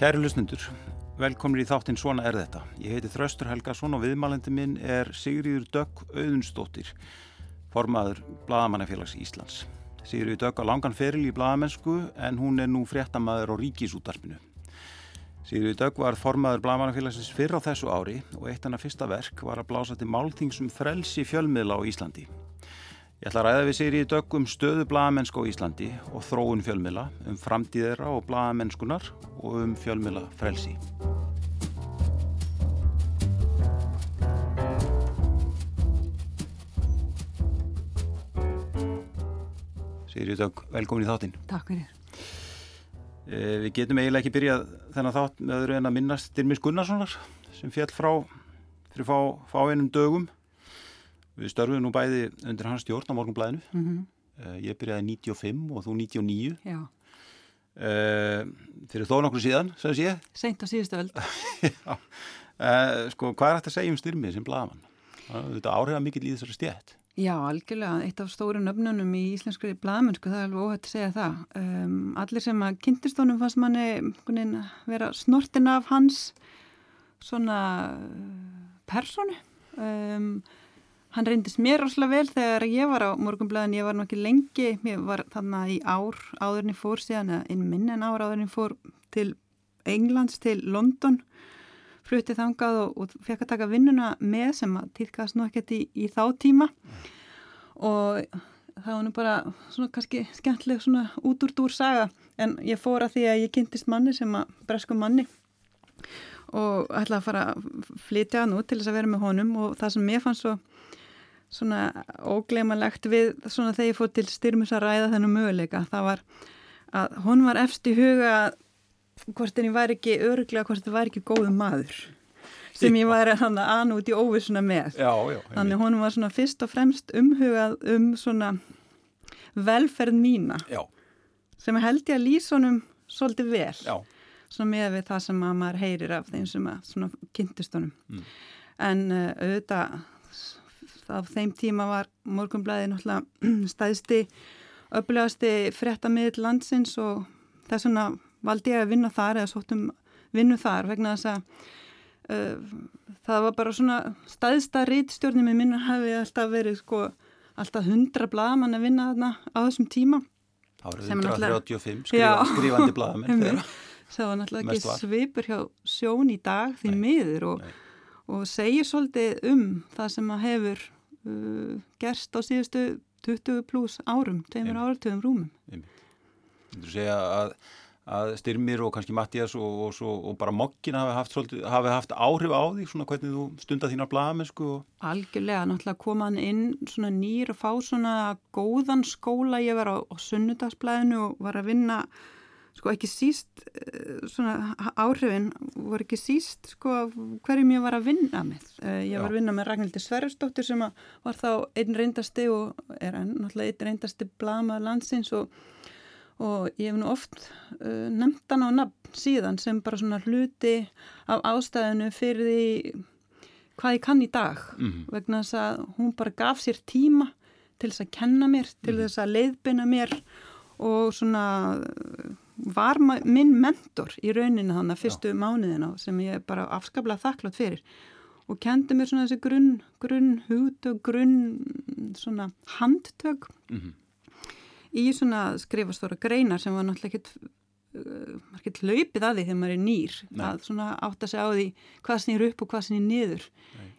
Kæri lusnundur, velkomnir í þáttinn Svona er þetta. Ég heiti Þraustur Helgason og viðmælandi minn er Sigriður Dögg Auðunstóttir, formaður Blagamannafélags Íslands. Sigriður Dögg á langan feril í bladamennsku en hún er nú fréttamaður á ríkisútarpinu. Sigriður Dögg var formaður Blagamannafélagsins fyrr á þessu ári og eitt hana fyrsta verk var að blása til máltingsum frelsi fjölmiðla á Íslandi. Ég ætla að ræða við Sigriður Dögg um stöðu bladamennsku á Íslandi og þróun fjölmiðla, um framtíðera og bladamennskunar og um fjölmiðla frelsi. Sigriður Dögg, velkomin í þáttinn. Takk fyrir. Eh, Við getum eiginlega ekki byrjað þennan þátt með öðru en að minnast Dirmis Gunnarssonar sem fjall frá fyrir fá, fá einum dögum. Við störfum nú bæði undir hans stjórn á morgunblæðinu. Mm Ég byrjaði 95 og þú 99. Já, Uh, fyrir þó nokkur síðan, sem sé. seint á síðustu öll. Já. Uh, sko, hvað er hægt að segja um styrmið sem blagamann? Þetta áhrifa mikill í þessari stjætt. Já, algjörlega. Eitt af stóru nöfnunum í íslenskri blaðmennsku, það er alveg óhætt að segja það. Um, allir sem að kynntist honum fannst manni vera snortin af hans svona uh, personu. Um, hann reyndist mér rosalega vel þegar ég var á morgunblæðin, ég var nú ekki lengi, ég var þarna í ár áðurinn ég fór síðan, eða inn minn en ár áðurinn ég fór til Englands, til London. Fluttið þangað og, og fekk að taka vinnuna með sem að týrkast nú ekkert í, í þá tíma. Og það var nú bara svona kannski skemmtileg svona út úr dúr saga. En ég fór að því að ég kynntist manni sem að bresku manni. Og ætlaði að fara að flytja hann út til þess að vera með honum. Og það sem mér fannst svo svona ógleimalegt við svona þegar ég fór til styrmus að ræða þennu möguleika. Það var að hún var efst í huga hvort en ég væri ekki öruglega hvort það væri ekki góðu maður sem ég hann að anu út í óvissuna með. Já, já. þannig hún var svona fyrst og fremst umhugað um svona velferð mína. Já, sem held ég að lýsa honum svolítið vel. Já. svona með við það sem að maður heyrir af þeim sem að svona kynntist honum. Mm. en uh, auðvitað af þeim tíma var morgunblæði náttúrulega stæðsti öflugasti fréttamiðl landsins og þess vegna valdi ég að vinna þar eða sóttum vinnu þar vegna þess að uh, það var bara svona stæðsta rítstjórnum í minna hafi alltaf verið sko alltaf hundra blaðmann að vinna þarna á þessum tíma Árið Sem er náttúrulega- 135 skrifa, skrifandi þeirra. það var náttúrulega ekki svipur hjá sjón í dag því Nei. miður og, og segir svolítið um það sem að hefur uh, gerst á síðustu 20 pluss árum, tveimur áratöfum rúmum. Þú segja að, að Styrmir og kannski Mattias og, og, svo, og bara Mokkin hafi haft, hafi haft áhrif á því, svona hvernig þú stundar þínar blaðamennsku og... Algjörlega, náttúrulega koma hann inn svona nýr og fá svona góðan skóla, ég var á, á sunnudagsblæðinu og var að vinna sko ekki síst eh, svona áhrifin voru ekki síst sko hverjum ég var að vinna með Eh, ég var að vinna með Ragnhildi Sverrisdóttir sem var þá einn reyndasti og er enn náttúrulega einn reyndasti blamaður landsins og, og ég hef nú oft uh, nefnt hann á nafn síðan sem bara svona hluti af ástæðinu fyrir því hvað ég kann í dag Mm. vegna þess að hún bara gaf sér tíma til þess að kenna mér, til Mhm. þess að leiðbina mér og svona var minn mentor í rauninu þannig að fyrstu mánuðina sem ég bara afskaplega þakklátt fyrir og kendi mér svona þessi grunn, grunn hugtök, grunn svona handtök Mm í svona skrifastóra greinar sem var náttúrulega ekkert uh, ekkert hlaupið að því þegar maður er nýr Nei. að svona átta sig á því hvað snýr upp og hvað snýr niður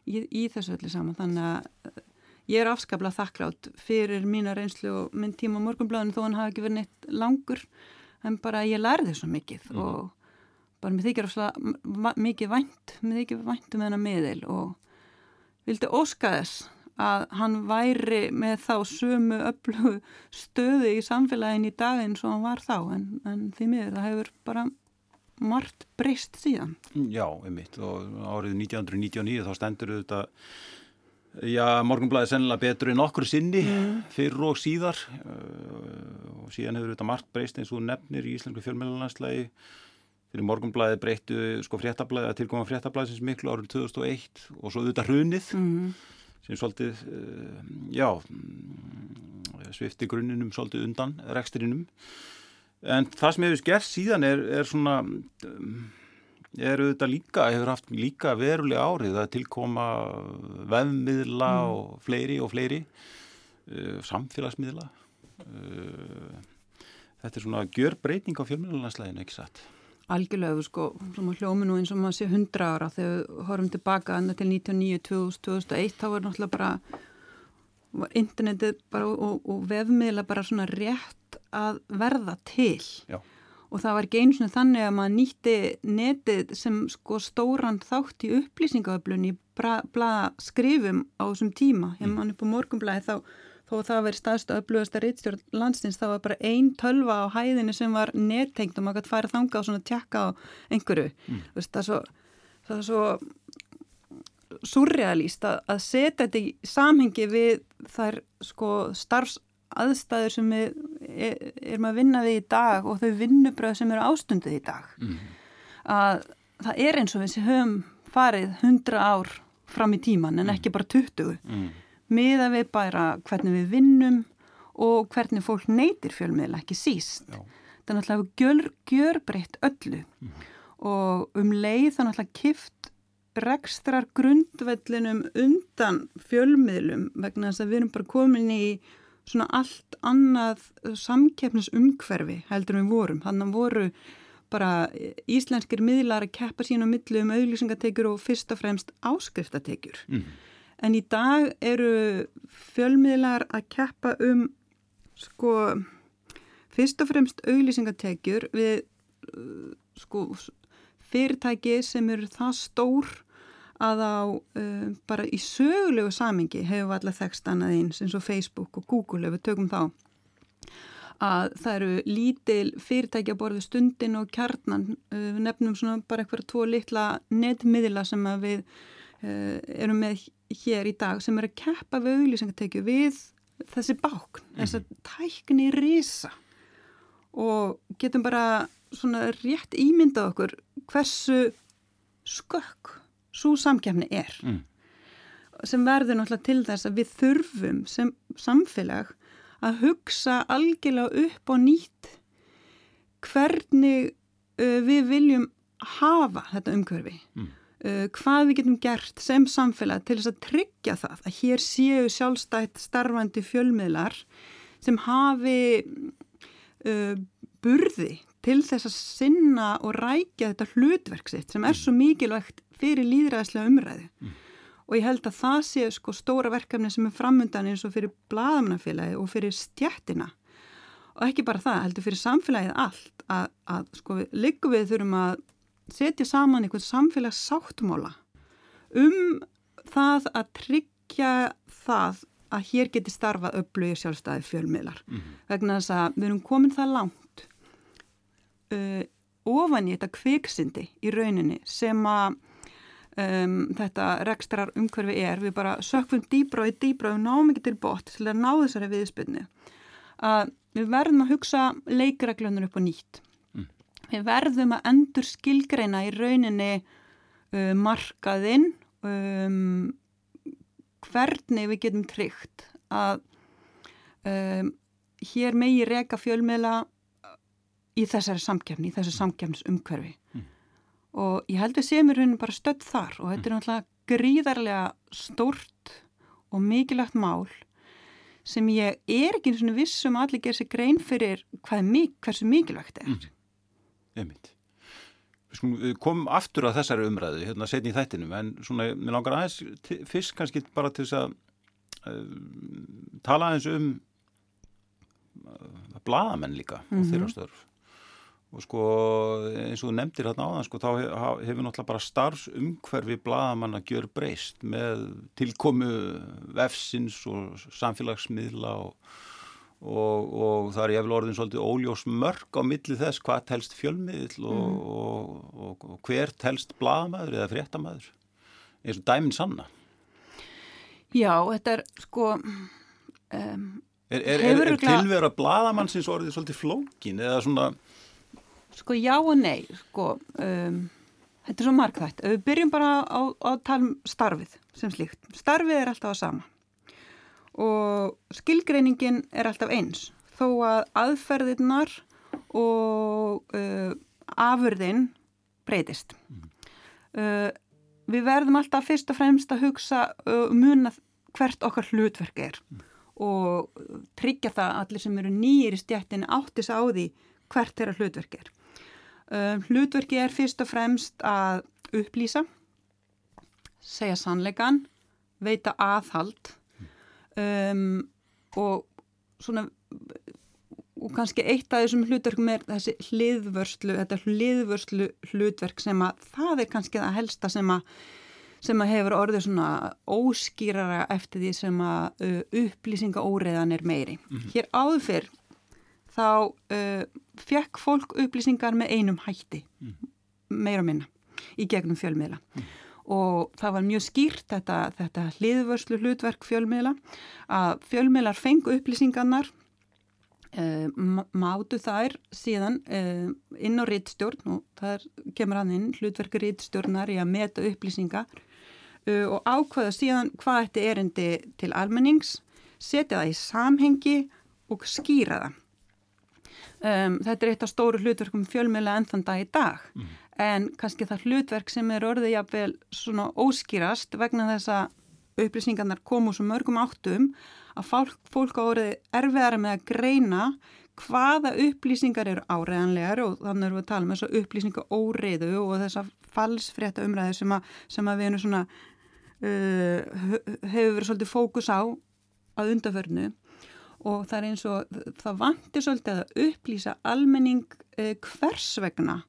í, í þessu öllu saman. Þannig að uh, ég er afskaplega þakklátt fyrir mína reynslu og minn tíma á morgunblæðinu þó hann hafi ekki verið neitt langur en bara ég lærði svo mikið Mhm. og bara mér þykir ofslega mikið vænt, mér þykir vænt um þennan miðil og vildi óska þess að hann væri með þá sömu öllu stöðu í samfélagin í daginn svo hann var þá en, en því miður það hefur bara margt breyst síðan. Já, einmitt og árið 1999 þá stendur þetta Já, morgunblæði sennilega betur en okkur sinni fyrr og síðar uh, og síðan hefur þetta margt breyst eins og nefnir í Íslengu fjölmjölunarslægi fyrir morgunblæði breyttu sko fréttablæði að tilkoma fréttablæði sem miklu árið 2001 og svo þetta hrunið Mm. sem svolítið, uh, já, mm, svifti grunninum svolítið undan rekstrinum. En það sem hefur gert síðan er, er svona, um, er auðvitað líka, hefur haft líka verulega árið að tilkoma vefmiðla mm. og fleiri og fleiri, uh, samfélagsmiðla. Uh, þetta er svona gjör breyting á fjölmjölunarslaðinu, ekki satt? Algjörlega, sko, svona hljómi nú eins og maður sé 100 ára þegar við horfum tilbaka annað til 1999, 2000, 2001, þá var náttúrulega bara, internetið bara og, og vefmiðla bara svona rétt að verða til. Já. Og það var ekki eins og þannig að maður nýtti netið sem sko stóran þátt í upplýsingaöflun í skrifum á þessum tíma. Ég mm. man upp á morgunblæði þá þó það verið staðstu upplöðast að rittstjórn landstins þá var bara einn tölva á hæðinu sem var nettengt og maður gæti færa þanga og svona tjekka á einhverju mm. Vist, það, er svo, það er svo surrealíst að, að setja þetta í samhengi við þær sko starfsaðstæður sem við er, erum að vinna við í dag og þau vinnubröð sem eru ástundið í dag mm. að það er eins og við sem höfum farið hundra ár fram í tíman en ekki bara 20 mm miða við bara hvernig við vinnum og hvernig fólk neytir fjölmiðla ekki síst. Já. Það er náttúrulega gjör, gjörbreytt öllu mm. og um leið það náttúrulega kift rekstrar grundvellinum undan fjölmiðlum vegna þess að við erum bara komin í svona allt annað samkeppnisumhverfi heldur við vorum. Þannig voru bara íslenskir miðlar að keppa sín á millu um auðlýsingatekur og fyrst og fremst áskriftatekur. Mm en í dag eru fjölmiðlar að keppa um sko fyrst og fremst auglýsingatekjur við uh, sko fyrirtæki sem eru það stór að á uh, bara í sögulegu samingi hefur við allar þekst annað eins eins og Facebook og Google ef við tökum þá að það eru lítil fyrirtæki að borðu stundin og kjarnan uh, við nefnum svona bara eitthvað tvo litla netmiðla sem við uh, erum með hér í dag sem er að keppa við auglýsingatekju við þessi bákn, mm. þess að tækni risa og getum bara svona rétt ímyndað okkur hversu skökk svo samkjafni er. Mm. sem verður náttúrulega til þess að við þurfum sem samfélag að hugsa algjörlega upp og nýtt hvernig uh, við viljum hafa þetta umhverfi. Mm. Uh, hvað við getum gert sem samfélag til þess að tryggja það að hér séu sjálfstætt starfandi fjölmiðlar sem hafi uh, burði til þess að sinna og rækja þetta hlutverksitt sem er svo mikilvægt fyrir líðræðslega umræðu. Mm. Og ég held að það sé sko stóra verkefni sem er framundan eins og fyrir bladamannafélagi og fyrir stjættina. Og ekki bara það, heldur fyrir samfélagið allt að, að sko við, liggum við þurfum að setja saman einhvern samfélagssáttmála um það að tryggja það að hér geti starfað upplögi sjálfstæði fjölmiðlar. Mm -hmm. vegna þess að við erum komin það langt uh, ofan í þetta kviksindi í rauninni sem að um, þetta rekstrar umhverfi er. Við bara sökfum dýbra og dýbra og náum ekki til bort til að ná þessari viðspilni að við verðum að hugsa leikreglunum upp á nýtt. Við verðum að endur skilgreina í rauninni uh, markaðinn um, hvernig við getum tryggt að um, hér megi reyka fjölmiðla í þessari samkjafni, í þessu samkjafnisumhverfi mm. og ég held að séum í rauninni bara stödd þar og þetta er náttúrulega gríðarlega stórt og mikilvægt mál sem ég er ekki eins og vissum að allir gera sér grein fyrir hvað, hversu mikilvægt er. Mm. Einmitt. Komum aftur að þessari umræðu, hérna setni í þættinum, en svona, mér langar aðeins fyrst kannski bara til þess að uh, tala aðeins um uh, bladamenn líka mm -hmm. og þeirra störf. Og sko eins og þú nefndir hérna áðan, sko þá hefur náttúrulega bara starfsumhverfi bladamann að gjör breyst með tilkomu vefsins og samfélagsmiðla og Og, og það er vel orðin svolítið óljós mörg á milli þess hvað telst fjölmiðl og, mm. og, og hver telst bladamæður eða fréttamaður. Eins og dæmin sanna. Já, þetta er sko um, Er, er, er, er tilvera bladamannsins orðið svolítið flókin eða svona Sko já og nei sko um, þetta er svo markvægt við byrjum bara á að tala um starfið sem slíkt. Starfið er alltaf að sama og skilgreiningin er alltaf eins þó að aðferðirnar og uh, afurðin breytist. Uh, við verðum alltaf fyrst og fremst að hugsa uh, muna hvert okkar hlutverk er og tryggja það að allir sem eru nýjir í stjættin áttis á því hvert þeirra hlutverk er. Uh, hlutverki er fyrst og fremst að upplýsa, segja sannleikan, veita aðhald um, og svona og kannski eitt af þessum hlutverkum er þessi hliðvörslu, þetta hliðvörslu hlutverk sem að það er kannski það helsta sem að, sem að hefur orðið svona óskýrara eftir því sem að uh, upplýsinga óreðan er meiri. Mm -hmm. Hér áður fyrr þá uh, fekk fólk upplýsingar með einum hætti, mm meira minna, í gegnum fjölmiðla. Mm. Og það var mjög skýrt þetta, þetta hliðvörslu hlutverk fjölmiðla að fjölmiðlar fengu upplýsingarnar Uh, mátu þær síðan uh, inn á rittstjórn og það kemur hann inn hlutverku rittstjórnar í að meta upplýsingar uh, og ákvaða síðan hvað þetta er endi til almennings, setja það í samhengi og skýra það. Um, þetta er eitt af stóru hlutverkum fjölmjöla ennþann dag í dag mm. En kannski það hlutverk sem er orðið jáfnvel svona óskýrast vegna þess að upplýsingarnar komu svo mörgum áttum að fólk, fólk árið erfiðara með að greina hvaða upplýsingar eru áreðanlegar og þannig erum við að tala um þess að upplýsingar óreiðu og þessa falsfrétta umræði sem að, sem að við erum svona uh, hefur verið svolítið fókus á að undaförnu og það er eins og það vantir svolítið að upplýsa almenning uh, hvers vegna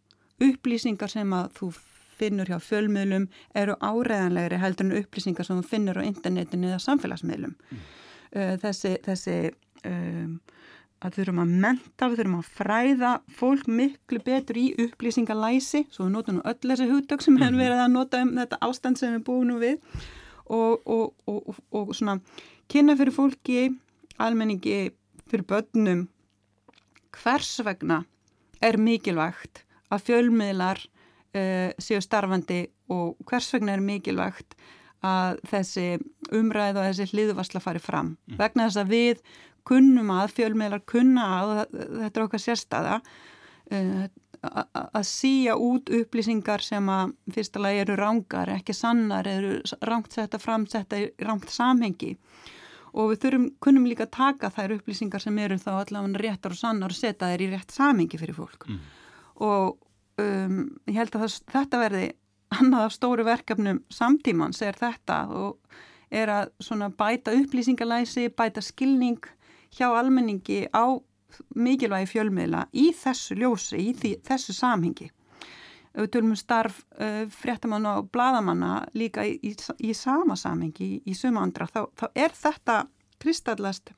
upplýsingar sem að þú finnur hjá fjölmiðlum eru áreðanlegri heldur en upplýsingar sem þú finnur á internetinu eða samfélagsmiðlum. Mm. Uh, þessi, þessi um, að þurfum að menta, við þurfum að fræða fólk miklu betur í upplýsingalæsi, svo við notum öll þessi hugdökk sem hefur mhm. verið að nota um þetta ástand sem við búum nú við og, og, og, og svona kynna fyrir fólki, almenningi, fyrir börnum, hvers vegna er mikilvægt að fjölmiðlar uh, séu starfandi og hvers vegna er mikilvægt að þessi umræð og þessi hliðvarsla fari fram mm. vegna þess að við kunnum að fjölmiðlar kunna að þetta er okkar sérstaða uh, að síja út upplýsingar sem að fyrsta lagi eru rángar, ekki sannar, eru rángt setta fram, setta í rángt samhengi og við þurfum, kunnum líka taka þær upplýsingar sem eru þá allavega réttar og sannar og setja þær í rétt samhengi fyrir fólk mm. Og um, ég held að þetta verði annað af stóru verkefnum samtímans er þetta og er að bæta upplýsingalæsi, bæta skilning hjá almenningi á mikilvægi fjölmiðla í þessu ljósi, í því, þessu samhengi. Við tölum um starf uh, fréttamanna og bladamanna líka í, í, í sama samhengi, í suma andra, þá, þá er þetta kristallast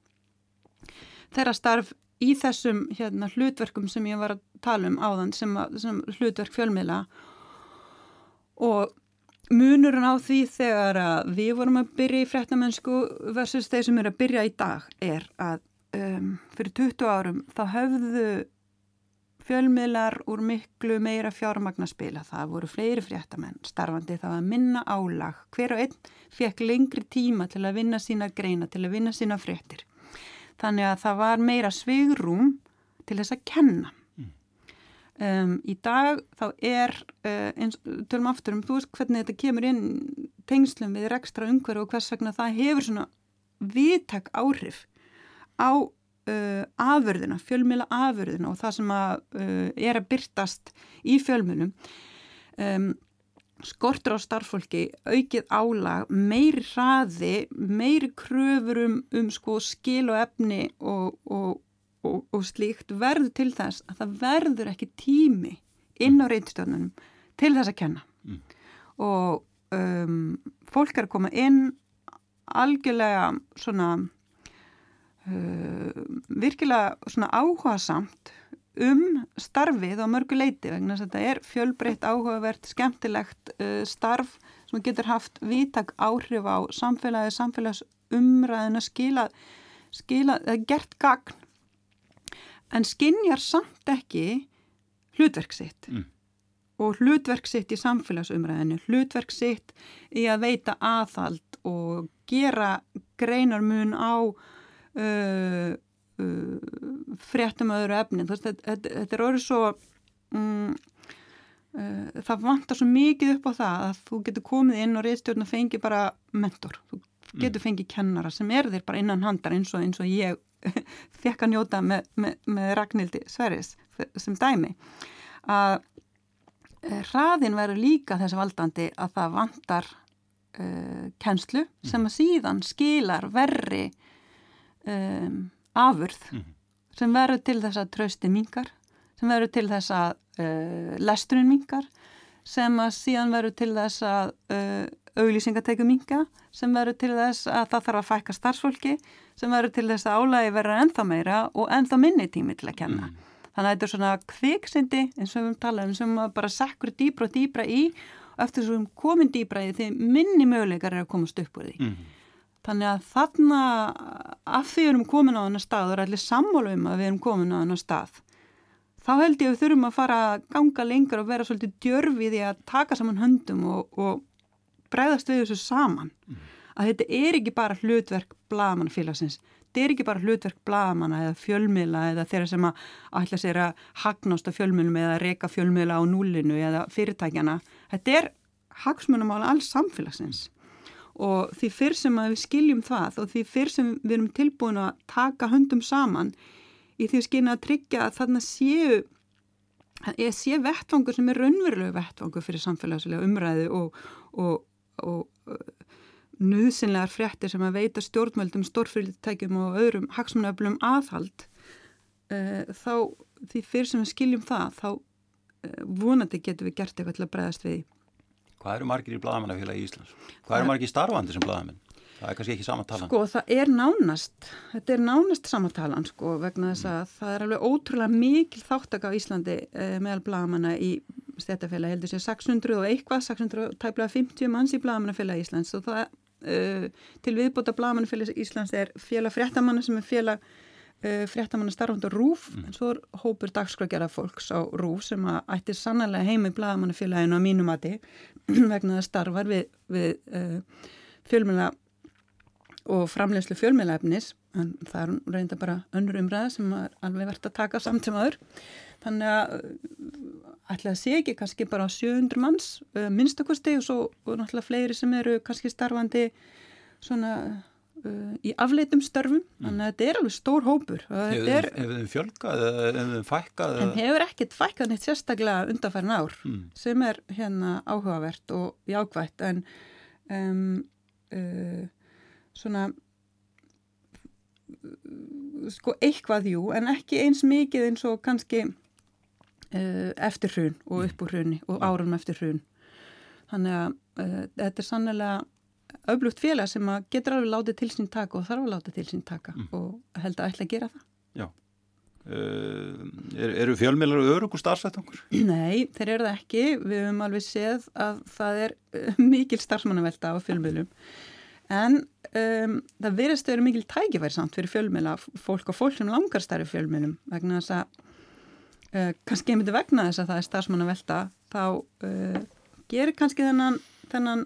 þeirra starf í þessum hérna, hlutverkum sem ég var að tala um áðan sem, sem hlutverk fjölmiðla og munurinn á því þegar að við vorum að byrja í fréttamennsku versus þeir sem eru að byrja í dag er að um, fyrir 20 árum þá höfðu fjölmiðlar úr miklu meira fjármagnaspila. Það voru fleiri fréttamenn starfandi, það var minna álag. Hver og einn fekk lengri tíma til að vinna sína greina, til að vinna sína fréttir. Þannig að það var meira svigrum til þess að kenna. Um, í dag þá er uh, eins, tölum aftur um þú veist hvernig þetta kemur inn tengslum við rekstra umhverju og hvers vegna það hefur svona viðtak áhrif á uh, afurðina, fjölmjöla afurðina og það sem að, uh, er að byrtast í fjölmjölum um, skortur á starffólki aukið álag, meiri hraði meiri kröfur um, um sko skil og efni og, og og, og slíkt verður til þess að það verður ekki tími inn á reyndstjónunum til þess að kenna mm. og um, fólk er að koma inn algjörlega svona uh, virkilega svona áhuga samt um starfið á mörgu leiti vegna þess að þetta er fjölbreytt áhugavert skemmtilegt uh, starf sem getur haft vítak áhrif á samfélagi, samfélagsumræðina skila, skila, gert gagn en skinjar samt ekki hlutverk sitt mm. og hlutverk sitt í samfélagsumræðinu, hlutverk sitt í að veita aðhald og gera greinar mun á uh, uh, fréttum öðru efni veist, þetta, þetta er orðið svo um, uh, það vantar svo mikið upp á það að þú getur komið inn og reyðstjórn og fengi bara mentor, þú getur mm. fengið kennara sem er þér bara innan handar eins og, eins og ég fekk að njóta með, með, með Ragnhildi Sveris sem dæmi að eh, hraðin verður líka þessi valdandi að það vantar uh, kennslu sem að síðan skilar verri um, afurð mm. sem verður til þess að trösti mingar, sem verður til þess að uh, lesturinn mingar, sem að síðan verður til þess að uh, auglýsingateku minga, sem verður til þess að það þarf að fækka starfsfólki, sem verður til þess að álægi verður ennþá meira og ennþá minni tími til að kenna. Mm. Þannig að þetta er svona kviksindi eins og við höfum talað um sem bara sekkur dýbra og dýbra í og eftir þess að við komin dýbra í því minni möguleikar er að komast upp úr því. Mm. Þannig að þarna að því við erum komin á þennar stað og er allir sammálu um að við erum komin á þennar stað þá held ég að við þurfum að fara að ganga lengur og vera svolítið djörfið í að taka saman höndum og, og bregðast við þessu saman. Mm. að þetta er ekki bara hlutverk blagamannfélagsins, þetta er ekki bara hlutverk blagamanna eða fjölmiðla eða þeirra sem að ætla sér að hagnast á fjölmiðlum eða reyka fjölmiðla á núlinu eða fyrirtækjana, þetta er hagsmunum á alls samfélagsins. Og því fyrr sem að við skiljum það og því fyrr sem við erum tilbúin að taka höndum saman í því að skilja að tryggja að þarna séu ég sé vettfangur sem er raunverulegu vettfangur fyrir samfélagslega umræðu og, og, og uh, nöðsynlegar fréttir sem að veita stjórnmöldum, stórfyrirtækjum og öðrum hagsmunöflum aðhald uh, þá því fyrr sem við skiljum það þá uh, vonandi getum við gert eitthvað til að bregðast við Hvað eru margir í bladamannafélagi í Íslands? Hvað eru margir starfandi sem bladamenn? Það er kannski ekki samantalan. Sko það er nánast, þetta er nánast samantalan sko vegna þess að mm. það er alveg ótrúlega mikil þáttaka á Íslandi eh, meðal bladamanna í stjættafélagi heldur sér 600 og eitthvað, 600 tæplega 50 manns í bladamannafélagi Íslands. Og það eh, til viðbóta bladamannafélagi Íslands er félag fréttamanna sem er félag uh, fréttamanna starfand á RÚF mm. en svo er hópur dagskrafgjara fólks á RÚF sem að ættir sannlega heim í blagamannafélaginu á mínum mati vegna það starfar við, við uh, fjölmjöla og framlegslu fjölmjölaefnis en það er reynda bara önnur umræða sem er alveg verðt að taka samt sem aður þannig að ætla að sé ekki kannski bara 700 manns uh, minnstakosti og svo og náttúrulega fleiri sem eru kannski starfandi svona uh, í afleitum störfum mm. þannig að þetta er alveg stór hópur Hefur þið fjölkað eða hefur þið fækkað? En hefur ekkert fækkað neitt sérstaklega undanfærin ár mm. sem er hérna áhugavert og jákvægt en um, uh, svona sko eitthvað jú en ekki eins mikið eins og kannski uh, eftir hrun og mm. upp úr hrunni og árum eftir hrun þannig að uh, þetta er sannlega öflugt félag sem getur alveg látið til sín taka og þarf að látið til sín taka mm. og held að ætla að gera það. Já. Uh, er, eru fjölmjölar örugur starfsættangur? Nei, þeir eru það ekki. Við höfum alveg séð að það er mikil starfsmannavelta á fjölmjölum en um, það verðist að vera mikil tækifæri samt fyrir fjölmjöla fólk og fólk sem langar starfi fjölmjölum vegna þess að uh, kannski einmitt vegna þess að það er starfsmannavelta þá uh, gerir kannski þennan, þennan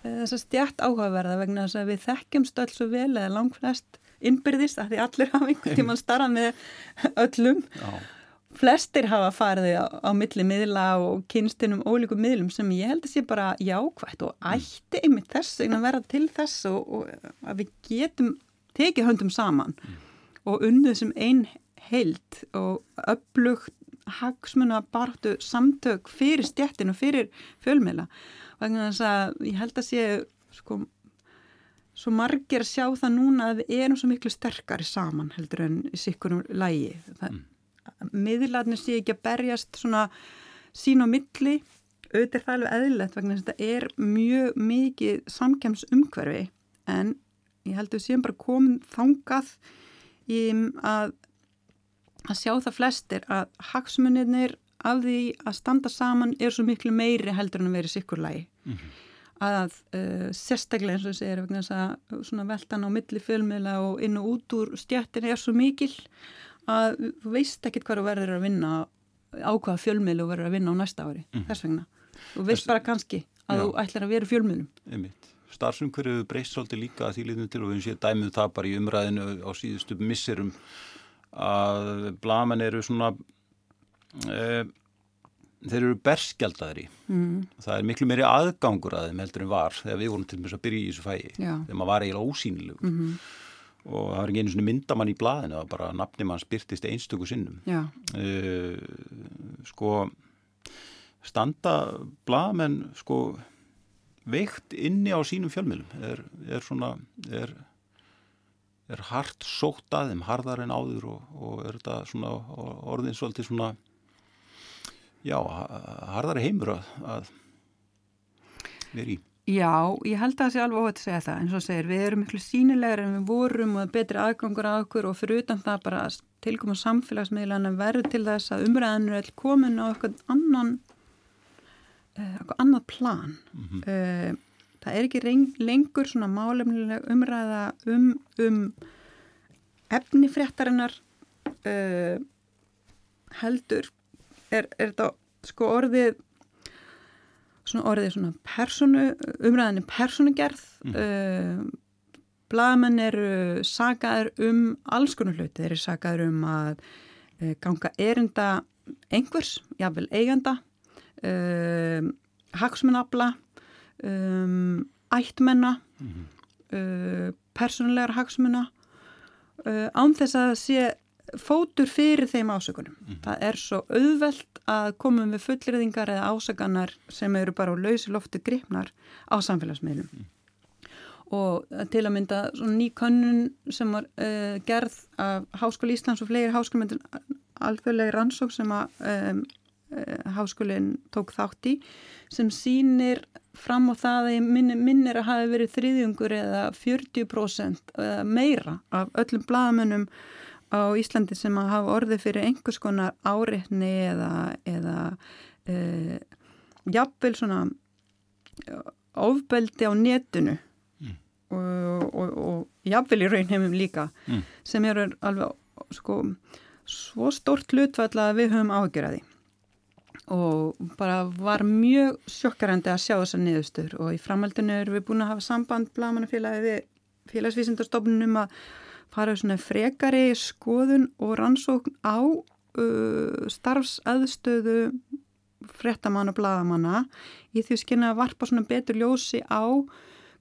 Eh, þess að stjætt áhugaverða vegna þess að við þekkjumst öll svo vel eða langflest innbyrðist að því allir hafa einhvern tíman starra með öllum Já. Flestir hafa farið á, á milli miðla og kynstinum ólíkum miðlum sem ég held að sé bara jákvægt og mm. ætti einmitt þess að vera til þess og, og að við getum tekið höndum saman mm. og unnið sem einn heilt og upplugt hagsmuna bartu samtök fyrir stjættin og fyrir fjölmila vegna þess að ég held að sé sko svo margir sjá það núna að við erum svo miklu sterkari saman heldur en í sikkunum lægi mm. Miðlarnir sé ekki að berjast svona sín og milli auðvitað er það alveg eðlilegt vegna þess að þetta er mjög mikið samkjæms umhverfi en ég held að við séum bara komin þangað í að að sjá það flestir að hagsmunirnir af því að standa saman er svo miklu meiri heldur en að vera sikkur lagi mm -hmm. að uh, sérstaklega eins og þessi er vegna þess að svona veltan á milli fjölmiðla og inn og út úr stjættin er svo mikil að þú veist ekkit hvað þú verður að vinna á hvaða fjölmiðlu þú verður að vinna á næsta ári mm -hmm. þess vegna, þú veist bara kannski að Já. þú ætlar að vera fjölmiðlum. Starfsumhverju breyst svolítið líka að því liðnum til og við séum dæmið það bara í umræðinu á síðustu misserum að blaman eru svona e, þeir eru berskjaldaðri. Mm, það er miklu meiri aðgangur að þeim heldur en var þegar við vorum til þess að byrja í þessu fægi Já. þegar maður var eiginlega ósýnilegur. Mm og það var ekki einu svona myndamann í blaðinu það var bara nafni mann spyrtist einstöku sinnum. Uh, sko standa blaðamenn sko veikt inni á sínum fjölmiðlum er, er svona er, er hart sótt að þeim harðar en áður og, og er þetta svona orðin svolítið svona já, harðari heimur að, að vera í Já, ég held að það sé alveg óhætt að segja það, eins og segir, við erum miklu sínilegar en við vorum og betri aðgangur að okkur og fyrir utan það bara tilkoma samfélagsmiðlana verður til þess að umræðanur er komin á eitthvað annan, uh, eitthvað annað plan. Mm -hmm. það er ekki lengur svona málefnilega umræða um, um efni fréttarinnar uh, heldur, er, er þetta sko orðið svona orðið svona personu, umræðinni personugerð mm. uh, blaðmenn eru sagaður um alls konar hluti, þeir eru sagaður um að uh, ganga erinda einhvers, jáfnvel eiganda uh, hagsmunabla um, ættmenna mm. personulegar hagsmuna án þess að sé fótur fyrir þeim ásökunum. Mm. Það er svo auðvelt að komum við fullriðingar eða ásakanar sem eru bara á lausi loftu gripnar á samfélagsmiðlum. Mm. Og til að mynda svona ný könnun sem var uh, gerð af Háskóli Íslands og fleiri háskólimendin alþjóðlega rannsók sem að um, háskólinn tók þátt í sem sínir fram á það að minn, minnir að hafi verið þriðjungur eða 40% eða meira af öllum blagamönnum á Íslandi sem að hafa orðið fyrir einhvers konar áreitni eða, eða e, jafnvel svona ofbeldi á netinu mm. og, og, og jafnvel í raunheimum líka mm. sem eru alveg sko svo stort hlutfall að við höfum ágjörði og bara var mjög sjokkarandi að sjá þessar niðurstur og í framhaldinu erum við búin að hafa samband blagamannafélagi við félagsvísindarstofnunum að fara svona frekari skoðun og rannsókn á uh, starfsaðstöðu frettamann og bladamanna í því skynna að varpa svona betur ljósi á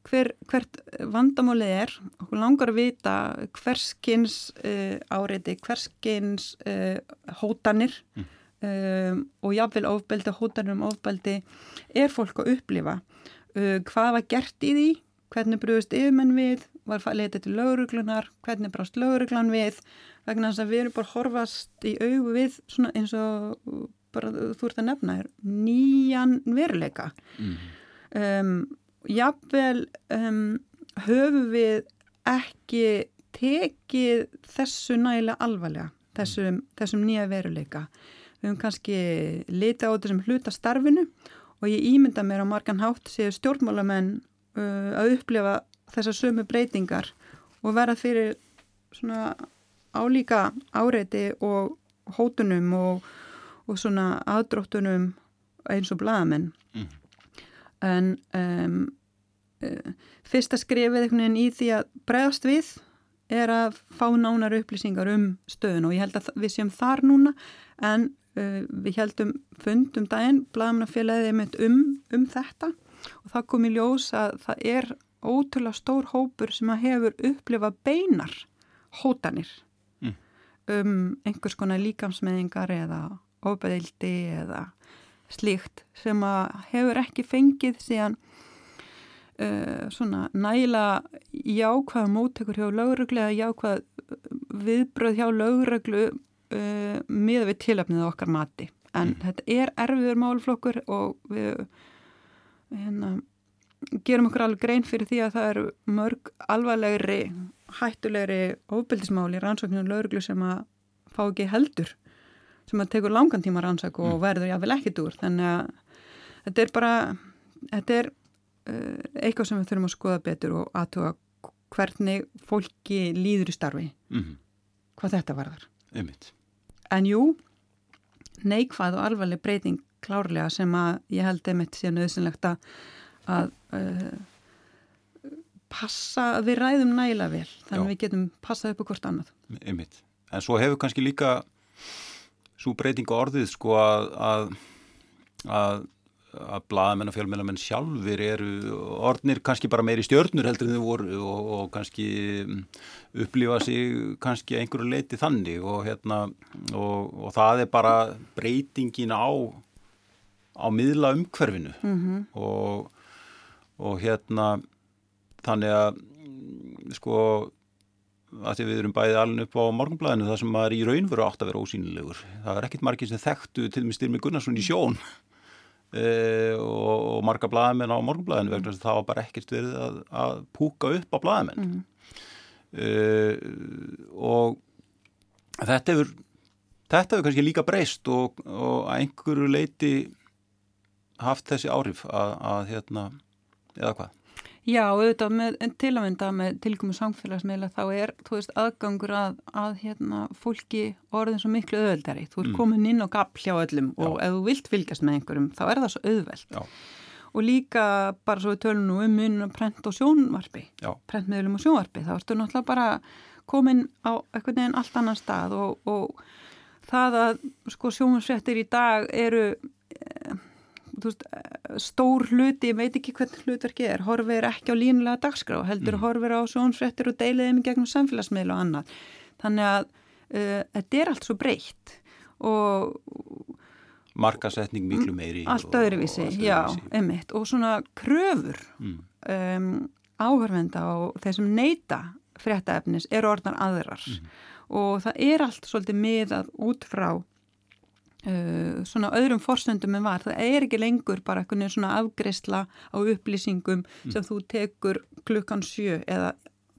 hver, hvert vandamálið er. Og langar að vita hverskins uh, áreiti, hverskins uh, hótanir mm. um, og jáfnvel ofbeldi, hótanir um ofbeldi er fólk að upplifa. Uh, hvað var gert í því, hvernig brúðist yfirmenn við var leitið til lauruglunar, hvernig brást lauruglan við, vegna þess að við erum bara horfast í augu við svona eins og bara þú ert að nefna er nýjan veruleika. Mm. Um, Jafnvel um, höfum við ekki tekið þessu nægilega alvarlega, þessum, þessum nýja veruleika. Við höfum kannski litið á þessum hlutastarfinu og ég ímynda mér á margan hátt séu stjórnmálamenn uh, að upplifa þessar sömu breytingar og verða fyrir svona álíka áreiti og hótunum og, og svona aðdróttunum eins og blaðamenn mm. en um, uh, fyrsta skrifið einhvern veginn í því að bregðast við er að fá nánar upplýsingar um stöðun og ég held að við séum þar núna en uh, við heldum fundum daginn blaðmannafélagið um, um þetta og það kom í ljós að það er ótrúlega stór hópur sem að hefur upplifað beinar hótanir mm. um einhvers konar líkamsmeðingar eða ofbeðildi eða slíkt sem að hefur ekki fengið síðan uh, svona næla jákvæða mótekur hjá lögreglu eða jákvæða viðbröð hjá lögreglu uh, miða við tilöfnið okkar mati en mm. þetta er erfiður málflokkur og við hérna gerum okkur alveg grein fyrir því að það eru mörg alvarlegri, hættulegri ofbeldismáli rannsóknum lauruglu sem að fá ekki heldur sem að tekur langan tíma rannsák og mm. verður jáfnvel ekkit úr þannig að þetta er bara þetta er uh, eitthvað sem við þurfum að skoða betur og aðtuga hvernig fólki líður í starfi mm -hmm. hvað þetta varðar Einmitt. en jú neikvæð og alvarleg breyting klárlega sem að ég held einmitt sé nöðsynlegt að að uh, passa að við ræðum næla vel þannig að við getum passað upp á hvort annað Einmitt. en svo hefur kannski líka svo breyting orðið sko að að, að að blaðamenn og fjölmennamenn sjálfur eru orðnir kannski bara meiri stjörnur heldur en þau voru og, og kannski mm, upplifa sig kannski einhverju leiti þannig og hérna og, og það er bara breytingin á á miðla umhverfinu mm -hmm. og, og hérna þannig að mm, sko að því við erum bæðið alveg upp á morgunblæðinu það sem maður í raunveru átt að vera ósýnilegur. Það er ekkit margir sem þekktu til og með Styrmi Gunnarsson í sjón. E, og, og marga blæðamenn á morgunblæðinu vegna þess að það var bara ekkert verið að, að púka upp á blæðamenn mm. e, og þetta hefur þetta hefur kannski líka breyst og, og einhverju leiti haft þessi áhrif að, að hérna, eða hvað Já, auðvitað með, til að mynda með tilkomu samfélagsmiðla þá er, þú veist, aðgangur að, að hérna, fólki orðin svo miklu auðveldari. Þú ert mm. komin inn og gafl hjá öllum Já. og ef þú vilt fylgjast með einhverjum þá er það svo auðveld. Já. Og líka bara svo við tölum nú um munum prent og sjónvarpi, prentmiðlum og sjónvarpi, þá ertu náttúrulega bara komin á eitthvað neginn allt annan stað og, og það að sko sjónvarsfrettir í dag eru... Eh, veist, stór hluti, ég veit ekki hvernig hlutverki er, horfir ekki á línulega dagskrá, heldur mm. horfir á sjónsfrettir og deilið þeim gegnum samfélagsmiðl og annað. Þannig að uh, þetta er allt svo breytt og markasetning miklu meiri allt öðruvísi, já, emitt og svona kröfur mm. um, áhörvenda og þeir sem neyta fréttaefnis eru orðnar aðrar mm. og það er allt svolítið miðað út frá Uh, svona öðrum forsöndum en var það er ekki lengur bara eitthvað svona afgreysla á upplýsingum mm. sem þú tekur klukkan sjö eða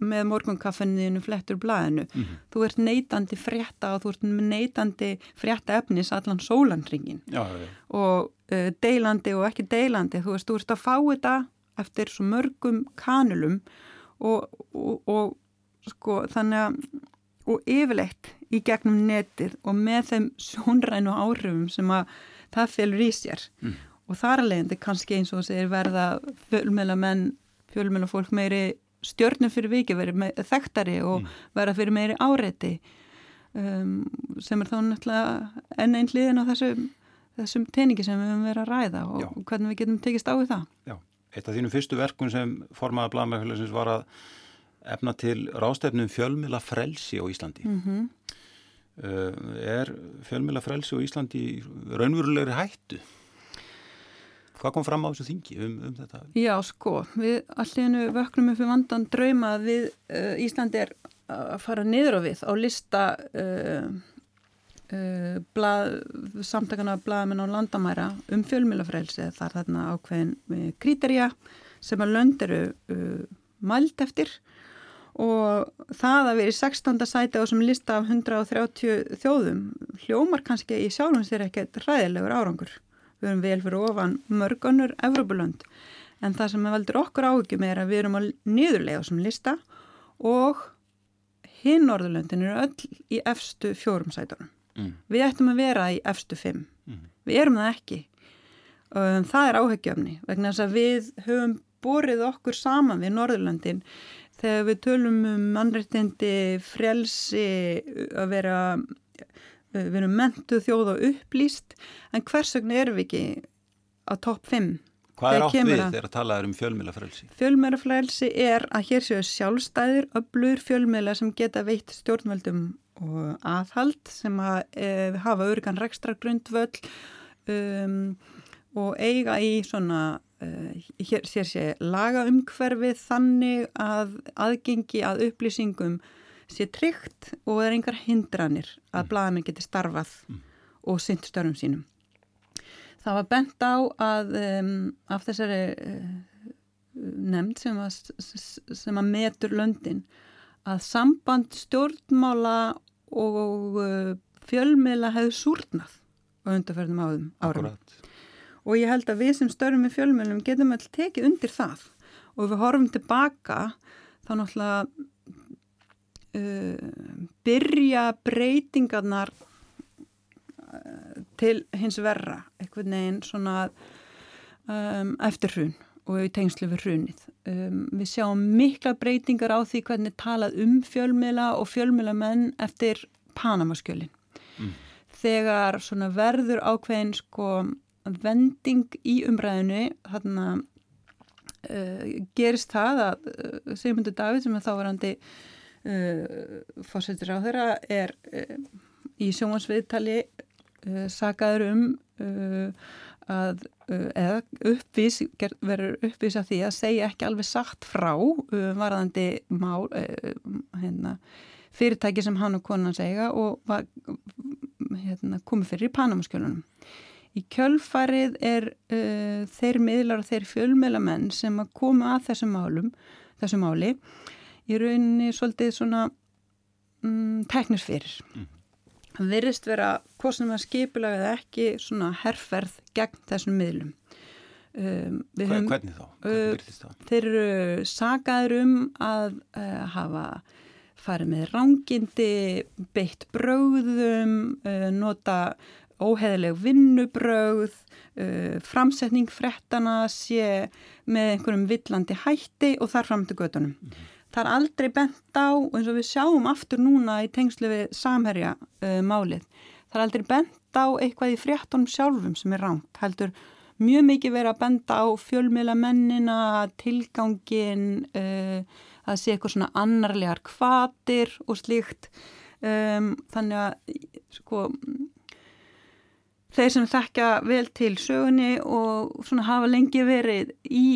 með morgunkaffinniðinu flettur blæðinu mm -hmm. þú ert neytandi frétta og þú ert neytandi frétta efnis allan sólandringin já, já, já. og uh, deilandi og ekki deilandi þú veist, þú ert að fá þetta eftir svo mörgum kanulum og, og, og sko þannig að og yfirleitt í gegnum netið og með þeim sjónrænu áhrifum sem að það félur í sér mm. og þar að leiðandi kannski eins og segir verða fjölmjöla menn, fjölmjöla fólk meiri stjórnum fyrir viki, verið þekktari og mm. verða fyrir meiri áreiti um, sem er þá náttúrulega enn einn hliðin á þessum, þessum teiningi sem við höfum verið að ræða og Já. hvernig við getum tekist á við það. Já, eitt af þínum fyrstu verkun sem formaða bladmækulegsins var að efna til rástefnum fjölmjöla frelsi á Íslandi. Mm -hmm. Er fjölmjöla frelsi á Íslandi raunverulegri hættu? Hvað kom fram á þessu þingi um, um þetta? Já, sko, við allir vöknum upp við vandan drauma að við uh, Íslandi er að fara niður á við á lista uh, uh, blað, samtakana blaðamenn á landamæra um fjölmjölafrelsi. Það er þarna ákveðin kriterja sem að lönd eru mælt eftir og það að vera í 16. sæti á sem lista af 130 þjóðum hljómar kannski í sjálfum sér ekkert ræðilegur árangur. Við erum vel fyrir ofan mörgunur Evropalönd en það sem veldur okkur áhugjum er að við erum að niðurlega sem lista og hinn Norðurlöndin eru öll í efstu fjórum sætunum. Mm. Við ættum að vera í efstu fimm. Mm. Við erum það ekki. Um, það er áhugjumni vegna þess að við höfum borið okkur saman við Norðurlöndin þegar við tölum um mannreitindi frelsi að vera við erum mentuð þjóð og upplýst en hvers vegna erum við ekki á topp 5 Hvað er átt við þegar að tala um fjölmjölafrelsi? Fjölmjölafrelsi er að hér séu sjálfstæðir öblur fjölmjöla sem geta veitt stjórnvöldum og aðhald sem að e, hafa örgan rekstra grundvöld um, og eiga í svona hér sér sé lagaumhverfið þannig að aðgengi að upplýsingum sé tryggt og er engar hindranir að mm. blaðamenn geti starfað mm. og synt störnum sínum. Það var bent á að um, af þessari uh, nefnd sem að, sem að metur löndin að samband stjórnmála og uh, fjölmiðla hefur súrnað á undarferðum árum. Akkurat og ég held að við sem störfum í fjölmjölum getum alltaf tekið undir það og ef við horfum tilbaka þá náttúrulega uh, byrja breytingarnar uh, til hins verra eitthvað neginn svona um, eftir hrun og í tengslu við hrunið. Um, við sjáum mikla breytingar á því hvernig talað um fjölmjöla og fjölmjölamenn eftir Panamaskjölin. Mm. Þegar verður ákveðin sko vending í umræðinu þarna uh, gerist það að uh, Sigmundur David sem er þávarandi uh, fórsetur á þeirra er í sjónvansviðtali sagaður um að eða uppvís, verður uppvís að því að segja ekki alveg sagt frá varðandi mál hérna, fyrirtæki sem hann og konan segja og var, hérna, komið fyrir í Panamaskjölunum Í kjölfarið er uh, þeir miðlar og þeir fjölmiðlamenn sem að koma að þessum málum, þessum máli, í rauninni svolítið svona um, teknis fyrir. Mm. Verist vera hvað sem að skipulega eða ekki svona herrferð gegn þessum miðlum. Um, Hvað, hvernig þá? Hvernig uh, þeir eru sagaður um að uh, hafa farið með rángindi, beitt bröðum, uh, nota óheðileg vinnubröð, framsetning frettana sé með einhverjum villandi hætti og þar fram til gödunum. Mm -hmm. Það er aldrei bent á, eins og við sjáum aftur núna í tengslu við samherja uh, málið, það er aldrei bent á eitthvað í fréttunum sjálfum sem er rámt, heldur mjög mikið verið að benda á fjölmjöla mennina, tilgangin, uh, að sé eitthvað svona annarlegar kvatir og slíkt, um, þannig að sko þeir sem þekkja vel til sögunni og svona hafa lengi verið í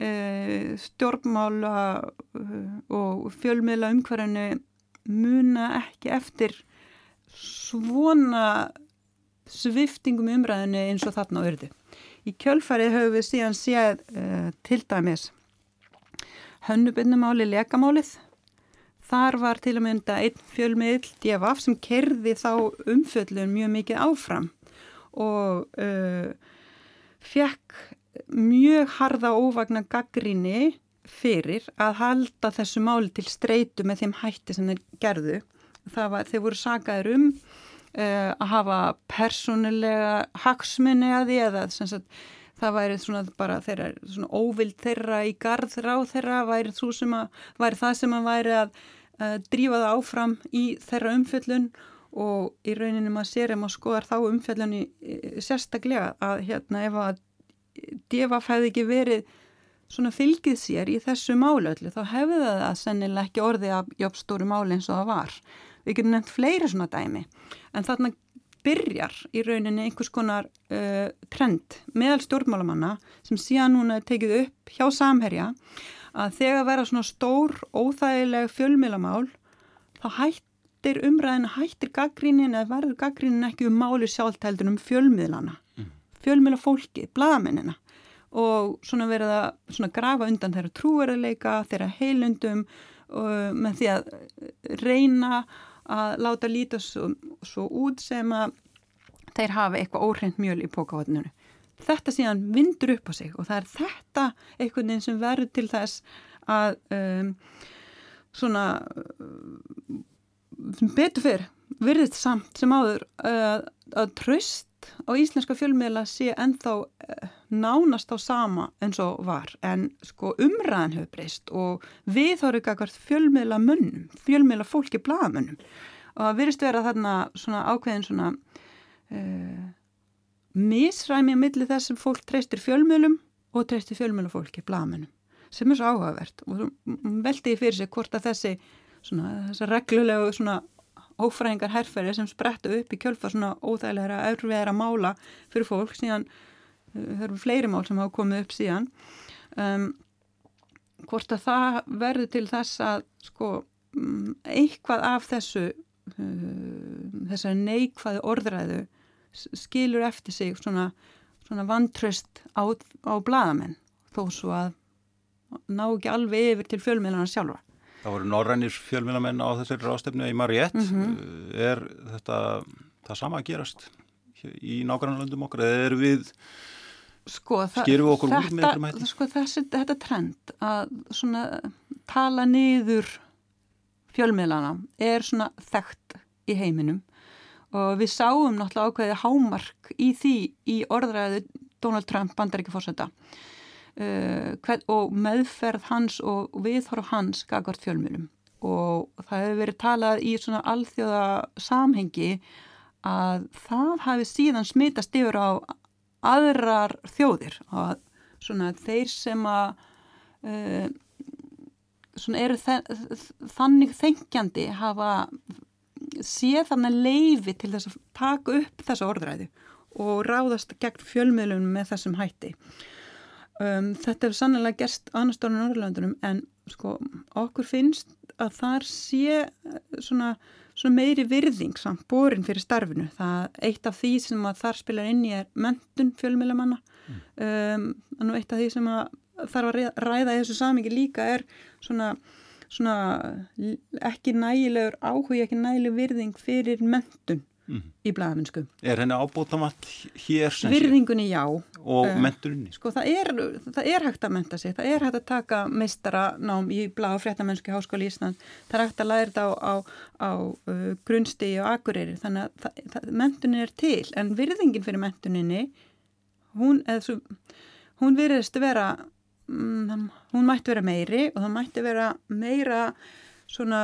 uh, stjórnmála uh, og fjölmiðla umhverjanu muna ekki eftir svona sviftingum umræðinu eins og þarna á örðu. Í kjölfarið höfum við síðan séð uh, til dæmis hönnubinnumáli lekamálið Þar var til að mynda einn fjölmiðl DFF sem kerði þá umföllun mjög mikið áfram og uh, fekk mjög harða óvagna gaggrinni fyrir að halda þessu máli til streitu með þeim hætti sem þeir gerðu. Var, þeir voru sagaður um uh, að hafa persónulega hagsmunni að því eða sagt, það væri svona bara þeirra, svona óvild þeirra í garð ráð þeirra væri, væri það sem að væri að uh, drífa það áfram í þeirra umfjöllun og í rauninni maður sér ef maður skoðar þá umfjöllun í sérstaklega að hérna ef að devaf hefði ekki verið svona fylgið sér í þessu málöllu þá hefði það sennilega ekki orðið af jobbstóru máli eins og það var. Við getum nefnt fleiri svona dæmi en þarna byrjar í rauninni einhvers konar uh, trend meðal stjórnmálamanna sem síðan núna er tekið upp hjá samherja að þegar vera svona stór, óþægileg fjölmilamál, þá hættir umræðin, hættir gaggrínin eða verður gaggrínin ekki um máli sjálft heldur um fjölmiðlana, mm. fjölmiðla fólki, bladamennina og svona verið að svona grafa undan þeirra trúverðileika, þeirra heilundum og með því að reyna að láta líta svo, svo út sem að þeir hafa eitthvað óhreint mjöl í pókavotnunu þetta síðan vindur upp á sig og það er þetta einhvern veginn sem verður til þess að um, svona um, betur fyrr virðist samt sem áður uh, að tröst á íslenska fjölmiðla sé ennþá uh, nánast á sama eins og var. En sko umræðan hefur breyst og við þóru ekki að fjölmiðla munnum, fjölmiðla fólki blagamönnum og það virðist vera þarna svona ákveðin svona uh, misræmi að milli þess sem fólk treystir fjölmjölum og treystir fjölmjölufólki, blamunum, sem er svo áhugavert. Og veldiði fyrir sig hvort að þessi svona, þessa reglulegu svona ófræðingar herrferði sem spretta upp í kjölfa svona óþægilega erfiðara mála fyrir fólk síðan, eh, það eru fleiri mál sem hafa komið upp síðan um, hvort að það verður til þess að sko mm, eitthvað af þessu uh, þessari neikvæðu orðræðu skilur eftir sig svona, svona vantröst á, á bladamenn þó svo að ná ekki alveg yfir til fjölmiðlana sjálfa. Það voru norrænir fjölmiðlamenn á þessari rástefnu í Mariett. Mm -hmm. Er þetta það sama að gerast í nágrannlöndum okkar eða er við sko, skerum við okkur þetta, úr með einhverjum hætti? Sko þessi, þetta trend að svona tala niður fjölmiðlana er svona þekkt í heiminum og við sáum náttúrulega ákveðið hámark í því í orðræðu Donald Trump bandaríkifórsetta uh, og meðferð hans og viðhorf hans gagvart fjölmjölum og það hefur verið talað í svona alþjóða samhengi að það hafi síðan smitast yfir á aðrar þjóðir og svona þeir sem að uh, svona eru þannig þengjandi hafa séð þannig leifi til þess að taka upp þessa orðræði og ráðast gegn fjölmiðlunum með þessum hætti. Um, þetta hefur sannlega gerst annars stórnum Norrlandunum en sko okkur finnst að þar sé eh, svona, svona meiri virðing samt borin fyrir starfinu. Það eitt af því sem að þar spilar inn í er mentun fjölmiðlamanna. Mm. Um, eitt af því sem að þarf að ræða í þessu samingi líka er svona, svona ekki nægilegur áhuga, ekki nægileg virðing fyrir mentun mm í blæðamennsku. Er henni ábútamatt hér? Virðingunni já. Og uh, menturinni? Sko það er, það er hægt að menta sig, það er hægt að taka meistaranám í blæð og fréttamennsku í Háskóli Ísland, það er hægt að læra þetta á, á, á uh, grunnstegi og akureyri, þannig að það, það, mentunin er til, en virðingin fyrir mentuninni, hún, svo, hún virðist vera, um, hún mætti vera meiri og það mætti vera meira svona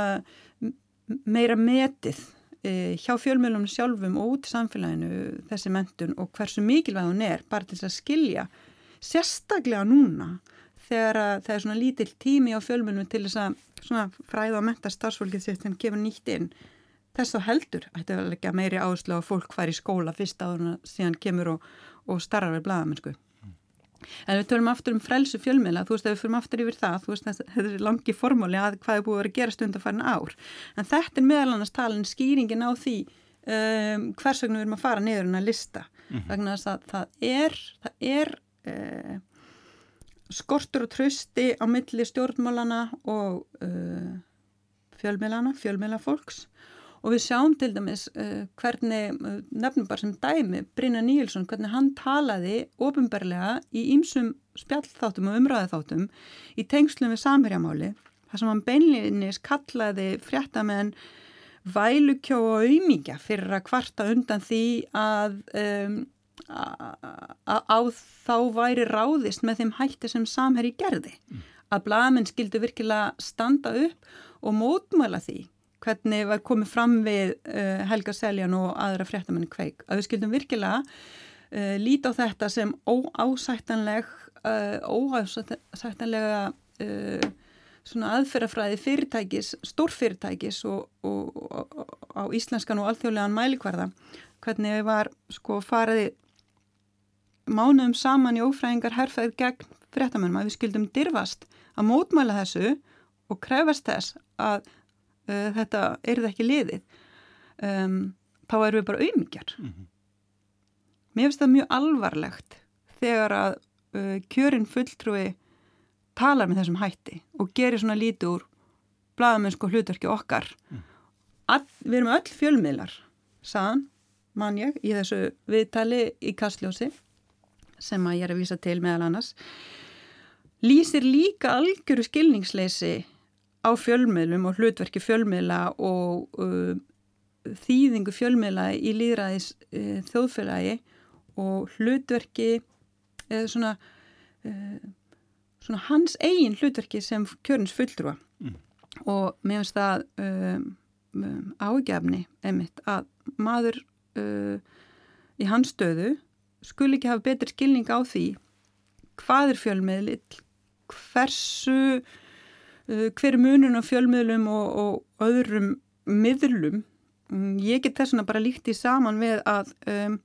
meira metið hjá fjölmjölunum sjálfum og út í samfélaginu þessi mentun og hversu mikilvæg hún er bara til að skilja sérstaklega núna þegar það er svona lítill tími á fjölmjölunum til þess að fræða og menta starfsfólkið sitt sem kemur nýtt inn. Þess þá heldur ætti að leggja meiri áherslu á fólk hvar í skóla fyrst áður síðan kemur og, og starrar við bladamennsku En við tölum aftur um frelsu fjölmiðla, þú veist að við fyrir aftur yfir það, þú veist þetta er langi formóli að hvað er búið að vera að gera stund að fara ár. En þetta er meðal annars talin skýringin á því um, hvers vegna við erum að fara niður en að lista. Mm -hmm. Vegna þess að það er, það er uh, skortur og trösti á milli stjórnmálana og uh, fjölmiðlana, fjölmiðlafólks og við sjáum til dæmis uh, hvernig, uh, nefnum bara sem dæmi Brynja Níelsson, hvernig hann talaði ofinberlega í ýmsum spjallþáttum og umræðaþáttum í tengslum við samverjamáli þar sem hann beinlinis kallaði fréttamenn vælukjó og auðmíkja fyrir að kvarta undan því að um, á þá væri ráðist með þeim hætti sem samherri gerði. Mm. Að blagaminn skildu virkilega standa upp og mótmæla því hvernig var komið fram við uh, Helga Seljan og aðra fréttamenni kveik. Að við skildum virkilega uh, líti á þetta sem óásættanleg, uh, óásættanlega aðferðafræði fyrirtækis, stórfyrirtækis og, og, og, á íslenskan og alþjóðlegan mælikvarða. Hvernig við var sko fariði mánuðum saman í ófræðingar herrfæð gegn fréttamennum að við skildum dirfast að mótmæla þessu og krefast þess að uh, þetta er það ekki liðið um, þá erum við bara auðmyggjar mm -hmm. mér finnst það mjög alvarlegt þegar að uh, kjörin fulltrúi talar með þessum hætti og gerir svona lítið úr bladamennsku hlutverki okkar mm. All, við erum öll fjölmiðlar saðan, mann ég í þessu viðtali í Kastljósi sem að ég er að vísa til meðal annars lýsir líka algjöru skilningsleysi á fjölmiðlum og hlutverki fjölmiðla og uh, þýðingu fjölmiðla í líðræðis uh, þjóðfélagi og hlutverki eða svona, uh, svona hans eigin hlutverki sem kjörnins fulltrúa mm. og mér finnst það um, um, ágefni einmitt að maður uh, í hans stöðu skul ekki hafa betur skilning á því hvað er fjölmiðlill hversu hver munun á fjölmiðlum og, og öðrum miðlum. Mm, ég get þess vegna bara líkt í saman við að um,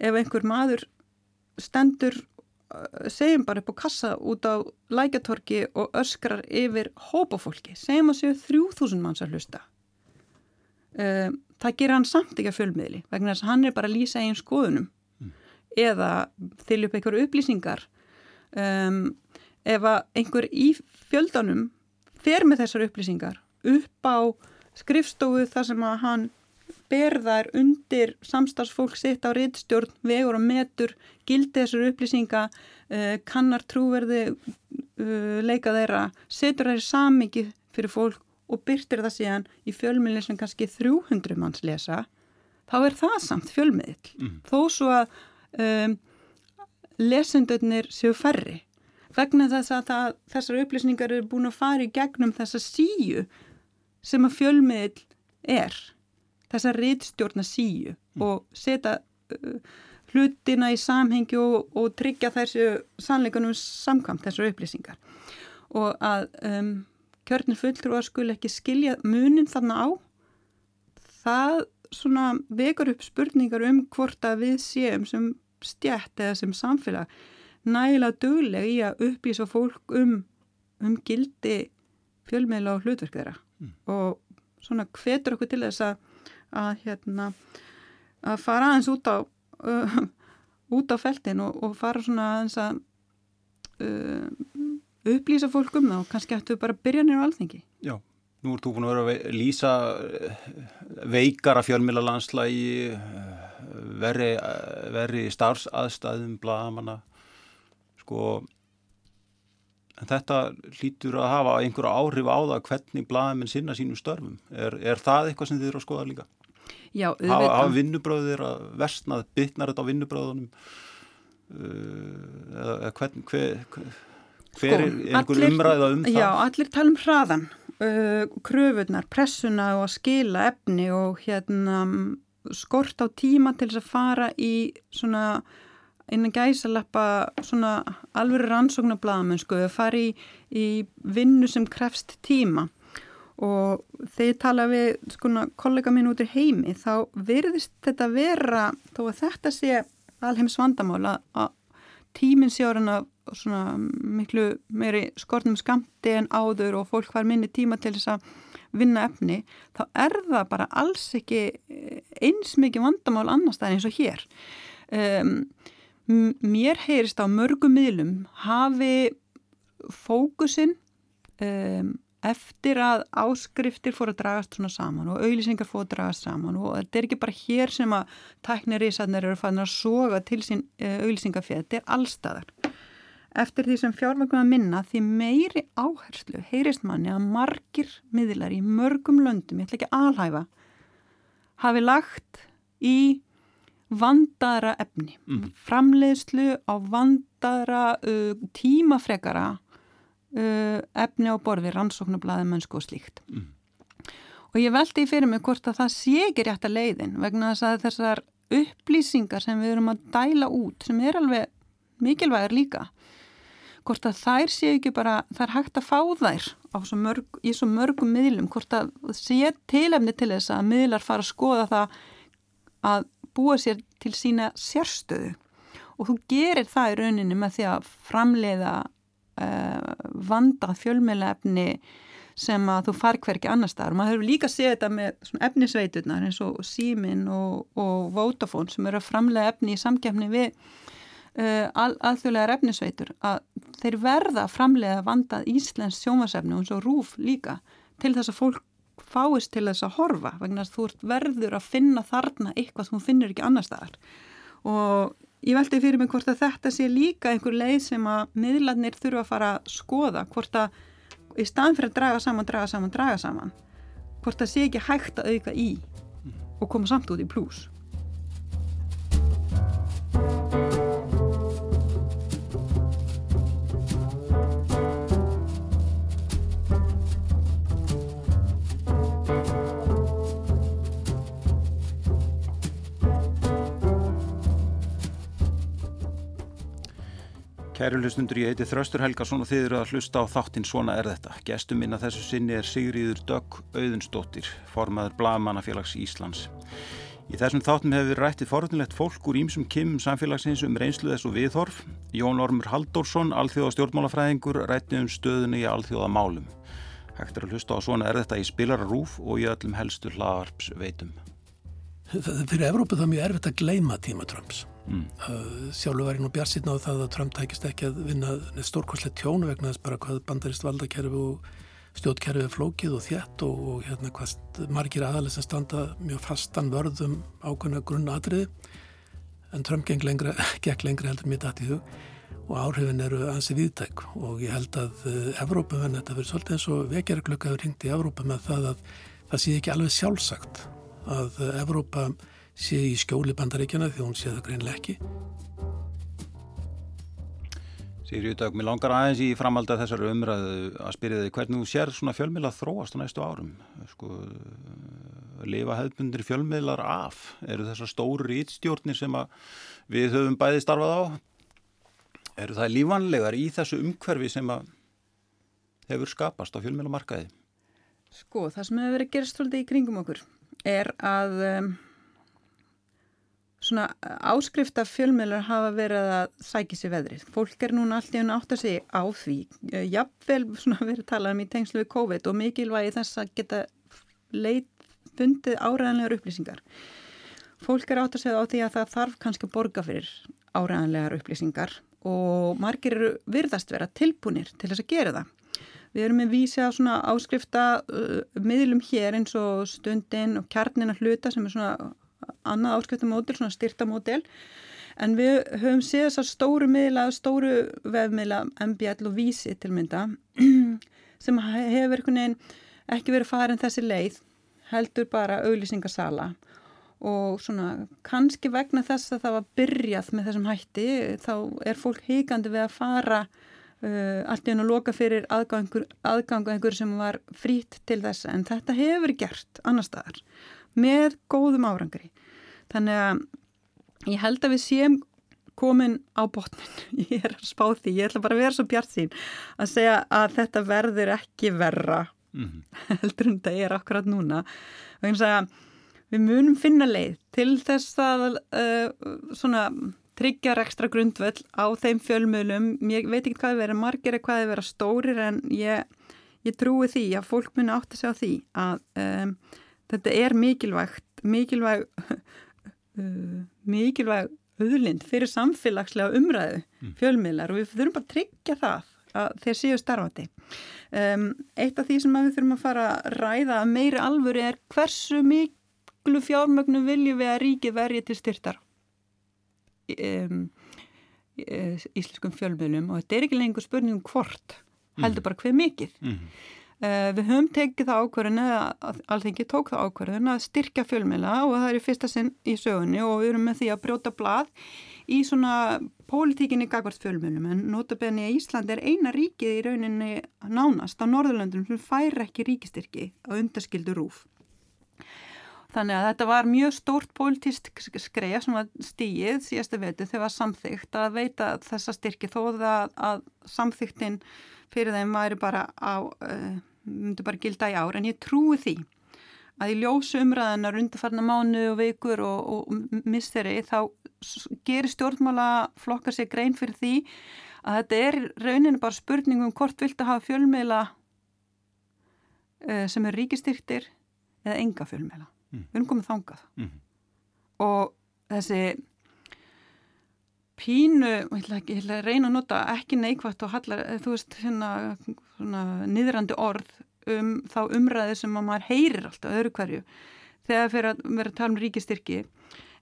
ef einhver maður stendur, uh, segjum bara upp á kassa út á lækjatorki og öskrar yfir hópafólki, segjum að séu þrjúþúsund manns að hlusta. Um, það ger hann samt ekki að fjölmiðli vegna þess að hann er bara að lýsa einn skoðunum mm. eða þylja upp einhverju upplýsingar. Um, ef að einhver í fjöldanum fer með þessar upplýsingar upp á skrifstofu þar sem að hann berðar undir samstagsfólk sitt á rittstjórn, vegur og metur, gildi þessar upplýsinga, uh, kannar trúverði uh, leika þeirra, setur þær samikið fyrir fólk og byrtir það síðan í fjölmiðli sem kannski 300 manns lesa, þá er það samt fjölmiðl. Mm. Þó svo að um, lesendurnir séu færri vegna þess að það, þessar upplýsningar eru búin að fara í gegnum þessa síu sem að fjölmiðl er þessa reytstjórna síu mm. og setja uh, hlutina í samhengi og, og tryggja þessu sannleikunum samkvæmt þessar upplýsingar og að um, kjörnir fulltrúar skul ekki skilja munin þarna á það svona vekur upp spurningar um hvort að við séum sem stjætt eða sem samfélag nægilega dögleg í að upplýsa fólk um, um gildi fjölmiðla og hlutverk þeirra mm. og svona hvetur okkur til þess að, að, hérna, að fara aðeins út á, uh, út á feltin og, og fara svona aðeins að uh, upplýsa fólk um það og kannski ættu bara að byrja nýra á alþengi. Já, nú ert þú búin að vera að lýsa uh, veikara fjölmiðla landslægi, uh, veri, veri starfsaðstæðum, blagamanna, sko En þetta hlýtur að hafa einhverja áhrif á það hvernig blaðamenn sinna sínum störfum. Er, er það eitthvað sem þið eru að skoða líka? Já, auðvitað. Hafa, hafa vinnubröðir að versnað, bytnar þetta á vinnubröðunum? Uh, eða hvern, hver, hver sko, er einhver umræða um það? Já, allir tala um hraðan, uh, kröfunar, pressuna og að skila efni og hérna skort á tíma til þess að fara í svona innan gæsalappa svona alveg rannsóknarbladamenn sko, að fara í, í vinnu sem krefst tíma. Og þegar tala við skona kollega mín út í heimi þá verðist þetta vera þó að þetta sé alheims vandamála að tíminn sé ára svona miklu meiri skortnum skamti en áður og fólk var minni tíma til þess að vinna efni, þá er það bara alls ekki eins mikið vandamál annars það eins og hér. Um, mér heyrist á mörgum miðlum hafi fókusin um, eftir að áskriftir fór að dragast svona saman og auðlýsingar fór að dragast saman og þetta er ekki bara hér sem að tæknirísarnir eru fann að soga til sín uh, auðlýsingafið, þetta er allstaðar. Eftir því sem fjármögnum að minna því meiri áherslu heyrist manni að margir miðlar í mörgum löndum, ég ætla ekki að alhæfa, hafi lagt í vandara efni, mm. framleiðslu á vandara uh, tímafregara uh, efni á borði, rannsóknarblæði, mennsku og slíkt. Mm. Og ég veldi í fyrir mig hvort að það sé ekki rétt að leiðin vegna þess að þessar upplýsingar sem við erum að dæla út, sem er alveg mikilvægur líka, hvort að þær sé ekki bara, það er hægt að fá þær svo mörg, í svo mörgum miðlum, hvort að sé tilefni til þess að miðlar fara að skoða það að búa sér til sína sérstöðu og þú gerir það í rauninni með því að framleiða uh, vanda fjölmjölaefni sem að þú far hver ekki annar staðar. Maður hefur líka séð þetta með efnisveiturnar eins og Símin og, og Vodafone sem eru að framlega efni í samkjafni við uh, al, alþjóðlegar efnisveitur að þeir verða að framlega vandað Íslands sjómasefni og eins og Rúf líka til þess að fólk fáist til þess að horfa vegna að þú verður að finna þarna eitthvað sem þú finnir ekki annar staðar. Og ég veldi fyrir mig hvort að þetta sé líka einhver leið sem að miðlarnir þurfa að fara að skoða hvort að í staðan fyrir að draga saman, draga saman, draga saman hvort að sé ekki hægt að auka í og koma samt út í plús Kæru hlustundur, ég heiti Þraustur Helgarsson og þið eru að hlusta á þáttinn Svona er þetta. Gestum minna þessu sinni er Sigriður Dögg Auðunsdóttir, formaður Blagamannafélags Íslands. Í þessum þáttum hefur við rættið forðunlegt fólk úr ímsum kimum samfélagsins um reynslu þess og viðhorf. Jón Ormur Halldórsson, alþjóða stjórnmálafræðingur, rættið um stöðunni í alþjóða málum. Hægt er að hlusta á Svona er þetta í spilararúf og í öllum helstu hlaðarps veitum. Fyrir Evrópu það er mjög erfitt að gleima tíma Trumps Mm. Uh, sjálfur var ég nú bjart síðan á það að Trump tækist ekki að vinna stórkoslega tjónu vegna þess bara hvað bandarist valdakerfi og stjórnkerfi er flókið og þjætt og, og hérna hvað margir aðalis að standa mjög fastan vörðum ákveðna grunnatriði en Trump gekk lengra, gekk lengra heldur mér dætt í hug og áhrifin eru ansi viðtæk og ég held að Evrópa venn þetta verður svolítið eins og vekjaraklöka hefur ringt í Evrópa með það að það sé ekki alveg sjálfsagt að Evrópa sé í skjóli bandaríkjana því hún sé það greinlega ekki. Sigriður Dögg, mér langar aðeins í framald að þessari umræðu að spyrja þig hvernig þú sér svona fjölmiðla þróast á næstu árum sko, lifa hefðbundir fjölmiðlar af eru þessar stóru rítstjórnir sem við höfum bæði starfað á eru það lífanlegar í þessu umhverfi sem hefur skapast á fjölmiðlamarkaði? Sko, það sem hefur verið gerst svolítið í kringum okkur er að um, svona áskrifta fjölmjölar hafa verið að sækja sér veðrið. Fólk er núna alltaf átt að segja á því. Eh, jafnvel svona verið að tala um í tengslu við COVID og mikilvægi þess að geta leit fundið áræðanlegar upplýsingar. Fólk er átt að segja á því að það þarf kannski að borga fyrir áræðanlegar upplýsingar og margir eru virðast vera tilbúinir til þess að gera það. Við erum með vísi á svona áskrifta uh, miðlum hér eins og stundin og kjarnin að hluta sem er svona annað áskriftamódel, svona styrtamódel en við höfum séð þessar stóru miðla, stóru vefmiðla MBL og Vísi til mynda sem hefur ekki verið farin þessi leið heldur bara auglýsingasala. Og svona kannski vegna þess að það var byrjað með þessum hætti þá er fólk híkandi við að fara uh, allt í hún að loka fyrir aðgangu einhver sem var frít til þess. En þetta hefur gert annar staðar með góðum árangri Þannig að ég held að við séum komin á botnin, ég er að spá því, ég ætla bara að vera svo bjart sín að segja að þetta verður ekki verra mm -hmm. heldur en það er akkurat núna. Við munum finna leið til þess að uh, svona, tryggja ekstra grundvöld á þeim fjölmjölum, ég veit ekki hvað það verður margir eða hvað það verður stórir en ég, ég trúi því að fólk muni átt að segja því að um, þetta er mikilvægt, mikilvæg uh, mikilvæg auðlind fyrir samfélagslega umræðu mm. fjölmiðlar og við þurfum bara að tryggja það að þeir séu starfandi. Um, eitt af því sem við þurfum að fara að ræða meiri alvöru er hversu miklu fjármögnu viljum við að ríki verja til styrtar um, íslenskum fjölmiðlum og þetta er ekki lengur spurningum hvort, heldur mm. bara hver mikið. Mm. Uh, við höfum tekið það ákvarðin eða allþengi tók það ákvarðin að styrkja fjölmila og það er í fyrsta sinn í sögunni og við erum með því að brjóta blað í svona pólitíkinni gagvart fjölmilum en notabenni að Ísland er eina ríkið í rauninni nánast á Norðurlöndum sem fær ekki ríkistyrki á undaskildu rúf. Þannig að þetta var mjög stórt pólitísk skreja sem var stíið síðasta vetu þegar samþygt að veita þessa styrki þó að, að samþygtin fyrir þeim væri bara á uh, myndi bara gilda í ár en ég trúi því að í ljósu umræðanar undarfarna mánu og vikur og, og misteri þá gerir stjórnmála flokkar sér grein fyrir því að þetta er rauninu bara spurningum hvort vilt að hafa fjölmeila uh, sem er ríkistyrktir eða enga fjölmeila. Mm. Við erum komið þangað. Mm. Og þessi pínu, ég ætla, ekki, ég ætla að reyna að nota ekki neikvægt og hallar, eh, þú veist, hérna, niðrandi orð um þá umræði sem að maður heyrir alltaf öðru hverju. Þegar fyrir að vera að tala um ríkistyrki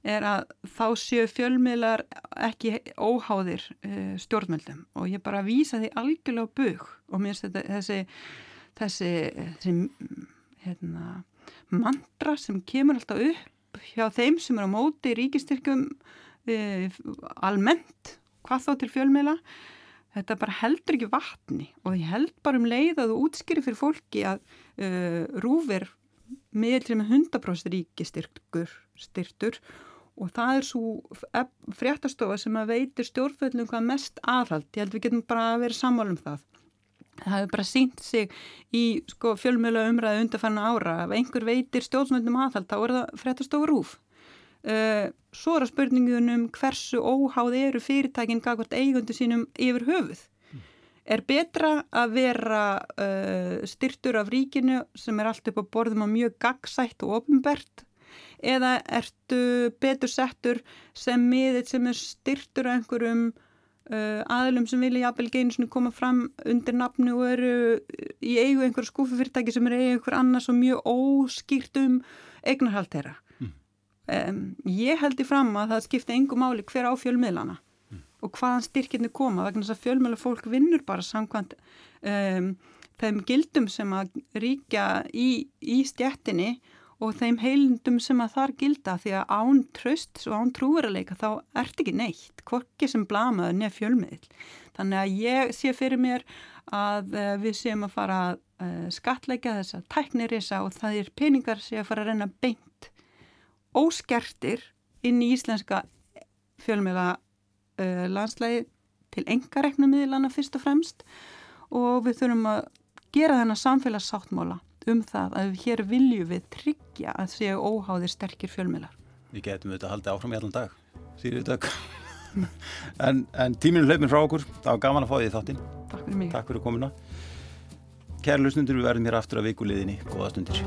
er að þá séu fjölmiðlar ekki óháðir uh, stjórnmjöldum og ég bara vísa því algjörlega bug og mér finnst þetta þessi, þessi, þessi hérna, mantra sem kemur alltaf upp hjá þeim sem eru á móti ríkistyrkum e, almennt, hvað þá til fjölmiðla þetta bara heldur ekki vatni og ég held bara um leið að þú útskýri fyrir fólki að uh, rúfir meðlir með 100% ríkistyrkur styrtur og það er svo fréttastofa sem að veitir stjórnfjöldum hvað mest aðhald, ég held við getum bara að vera sammál um það. Það hefur bara sínt sig í sko, fjölmjöla umræðu undarfanna ára. Ef einhver veitir stjórnfjöldum aðhald þá er það fréttastofa rúf svo er að spurningunum hversu óháð eru fyrirtækinn gagvart eigundu sínum yfir höfuð. Er betra að vera uh, styrtur af ríkinu sem er allt upp á borðum og mjög gagsætt og ofinbert eða ertu betur settur sem miðið sem er styrtur af einhverjum uh, aðlum sem vilja jafnvel geinu koma fram undir nafnu og eru í eigu einhverju skúfufyrirtæki sem eru í einhver annars og mjög óskýrt um eignarhald þeirra. Um, ég held í fram að það skipta engum máli hver á fjölmiðlana mm. og hvaðan styrkirni koma vegna þess að fjölmiðla fólk vinnur bara samkvæmt um, þeim gildum sem að ríkja í, í stjættinni og þeim heilindum sem að þar gilda því að án tröst og án trúveruleika þá ert ekki neitt, hvorki sem blamaður nefn fjölmiðl. Þannig að ég sé fyrir mér að uh, við séum að fara að uh, skatleika þessa tæknirisa og það er peningar sé að fara að reyna beint óskertir inn í íslenska fjölmiðla uh, landslægi til engareknum miðlana fyrst og fremst og við þurfum að gera þennan samfélagssáttmála um það að hér viljum við tryggja að séu óháðir sterkir fjölmiðlar. Við getum auðvitað að halda áfram í allan dag, sýrið dög. en, en tíminu hlaupin frá okkur, það var gaman að fá því þáttinn. Takk fyrir mig. Takk fyrir komuna. Kæra lusnundur, við verðum hér aftur að vikuleðinni. Góða stundir.